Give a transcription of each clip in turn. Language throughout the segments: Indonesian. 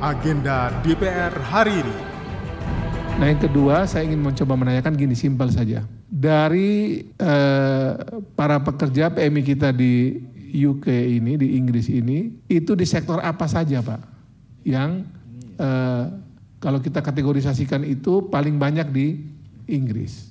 agenda DPR hari ini. Nah yang kedua saya ingin mencoba menanyakan gini simpel saja. Dari eh, para pekerja PMI kita di UK ini, di Inggris ini, itu di sektor apa saja Pak? Yang eh, kalau kita kategorisasikan itu paling banyak di Inggris.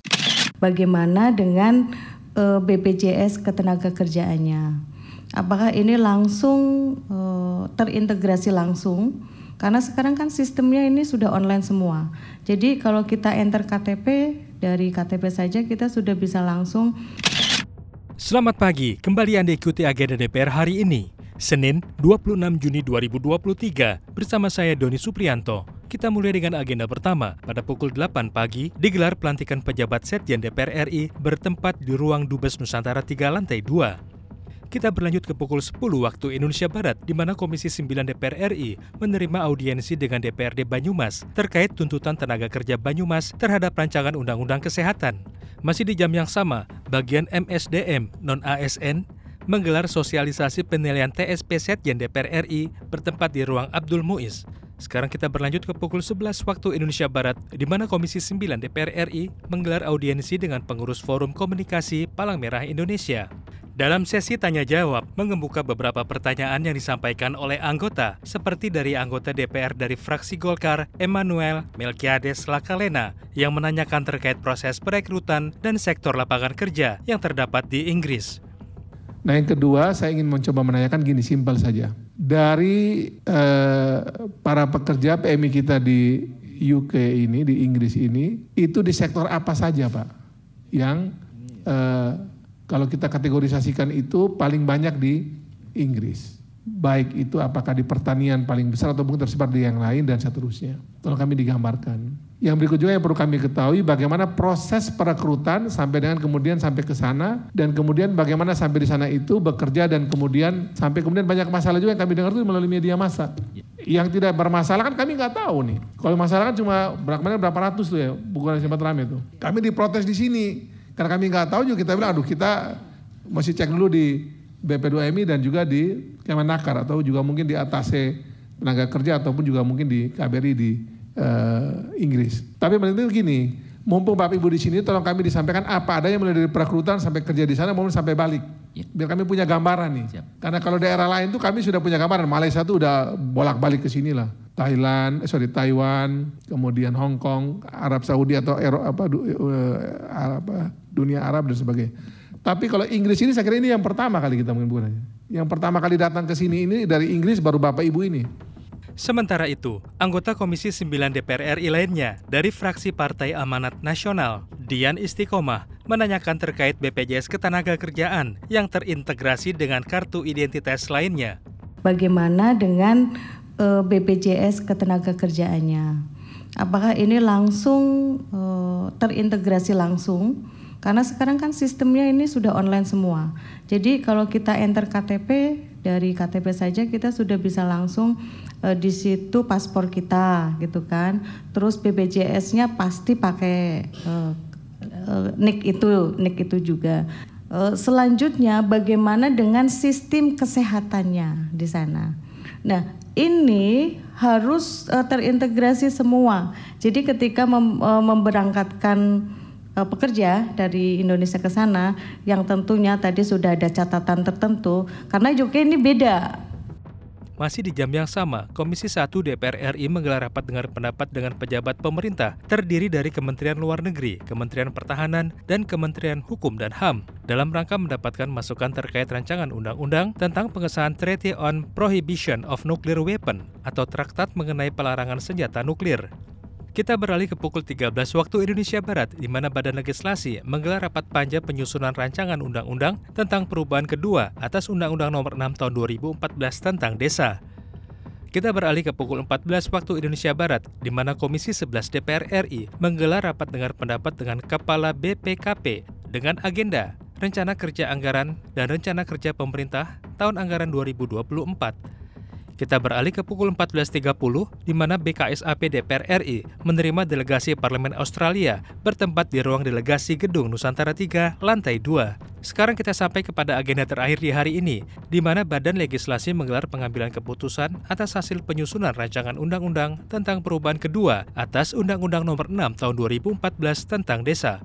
Bagaimana dengan eh, BPJS ketenaga kerjaannya? Apakah ini langsung eh, terintegrasi langsung? Karena sekarang kan sistemnya ini sudah online semua. Jadi kalau kita enter KTP dari KTP saja kita sudah bisa langsung. Selamat pagi, kembali Anda ikuti agenda DPR hari ini, Senin 26 Juni 2023 bersama saya Doni Suprianto. Kita mulai dengan agenda pertama. Pada pukul 8 pagi, digelar pelantikan pejabat Setjen DPR RI bertempat di ruang Dubes Nusantara 3 lantai 2. Kita berlanjut ke pukul 10 waktu Indonesia Barat, di mana Komisi 9 DPR RI menerima audiensi dengan DPRD Banyumas terkait tuntutan tenaga kerja Banyumas terhadap rancangan Undang-Undang Kesehatan. Masih di jam yang sama, bagian MSDM non-ASN menggelar sosialisasi penilaian TSP Setjen DPR RI bertempat di ruang Abdul Muiz. Sekarang kita berlanjut ke pukul 11 waktu Indonesia Barat, di mana Komisi 9 DPR RI menggelar audiensi dengan pengurus Forum Komunikasi Palang Merah Indonesia. Dalam sesi tanya jawab, mengembuka beberapa pertanyaan yang disampaikan oleh anggota, seperti dari anggota DPR dari fraksi Golkar, Emmanuel Melkiades Lakalena, yang menanyakan terkait proses perekrutan dan sektor lapangan kerja yang terdapat di Inggris. Nah yang kedua saya ingin mencoba menanyakan gini simpel saja. Dari eh, para pekerja PMI kita di UK ini, di Inggris ini, itu di sektor apa saja Pak? Yang eh, kalau kita kategorisasikan itu paling banyak di Inggris. Baik itu apakah di pertanian paling besar atau mungkin tersebar di yang lain dan seterusnya. Tolong kami digambarkan. Yang berikut juga yang perlu kami ketahui bagaimana proses perekrutan sampai dengan kemudian sampai ke sana dan kemudian bagaimana sampai di sana itu bekerja dan kemudian sampai kemudian banyak masalah juga yang kami dengar itu melalui media massa. Yang tidak bermasalah kan kami nggak tahu nih. Kalau masalah kan cuma berapa berapa ratus tuh ya, bukan sempat rame tuh. Kami diprotes di sini karena kami nggak tahu juga kita bilang, aduh kita mesti cek dulu di BP2MI dan juga di Kemenaker atau juga mungkin di atase tenaga kerja ataupun juga mungkin di KBRI di uh, Inggris. Tapi penting gini, mumpung Bapak Ibu di sini tolong kami disampaikan apa adanya mulai dari perekrutan sampai kerja di sana maupun sampai balik. Ya. Biar kami punya gambaran nih. Siap. Karena kalau daerah lain tuh kami sudah punya gambaran. Malaysia tuh udah bolak-balik ke sini lah. Thailand, eh, sorry Taiwan, kemudian Hong Kong, Arab Saudi atau Eropa apa, uh, apa dunia Arab dan sebagainya. Tapi kalau Inggris ini saya kira ini yang pertama kali kita mungkin bukan Yang pertama kali datang ke sini ini dari Inggris baru Bapak Ibu ini. Sementara itu, anggota Komisi 9 DPR RI lainnya dari fraksi Partai Amanat Nasional, Dian Istiqomah, menanyakan terkait BPJS Ketenagakerjaan yang terintegrasi dengan kartu identitas lainnya. Bagaimana dengan uh, eh, BPJS Ketenagakerjaannya? Apakah ini langsung uh, terintegrasi langsung karena sekarang kan sistemnya ini sudah online semua. Jadi kalau kita enter KTP dari KTP saja kita sudah bisa langsung uh, di situ paspor kita gitu kan. Terus BPJS-nya pasti pakai uh, uh, nik itu, nik itu juga. Uh, selanjutnya bagaimana dengan sistem kesehatannya di sana. Nah, ini harus uh, terintegrasi semua. Jadi ketika mem, uh, memberangkatkan Eh, pekerja dari Indonesia ke sana yang tentunya tadi sudah ada catatan tertentu karena juga ini beda. Masih di jam yang sama, Komisi 1 DPR RI menggelar rapat dengar pendapat dengan pejabat pemerintah terdiri dari Kementerian Luar Negeri, Kementerian Pertahanan, dan Kementerian Hukum dan HAM dalam rangka mendapatkan masukan terkait rancangan undang-undang tentang pengesahan Treaty on Prohibition of Nuclear Weapon atau Traktat mengenai pelarangan senjata nuklir. Kita beralih ke pukul 13 waktu Indonesia Barat, di mana Badan Legislasi menggelar rapat panja penyusunan rancangan undang-undang tentang perubahan kedua atas Undang-Undang Nomor 6 Tahun 2014 tentang Desa. Kita beralih ke pukul 14 waktu Indonesia Barat, di mana Komisi 11 DPR RI menggelar rapat dengar pendapat dengan Kepala BPKP dengan agenda Rencana Kerja Anggaran dan Rencana Kerja Pemerintah tahun anggaran 2024 Kita beralih ke pukul 14.30 di mana BKSAP DPR RI menerima delegasi Parlemen Australia bertempat di ruang delegasi Gedung Nusantara 3, lantai 2. Sekarang kita sampai kepada agenda terakhir di hari ini, di mana Badan Legislasi menggelar pengambilan keputusan atas hasil penyusunan rancangan undang-undang tentang perubahan kedua atas Undang-Undang Nomor 6 Tahun 2014 tentang Desa.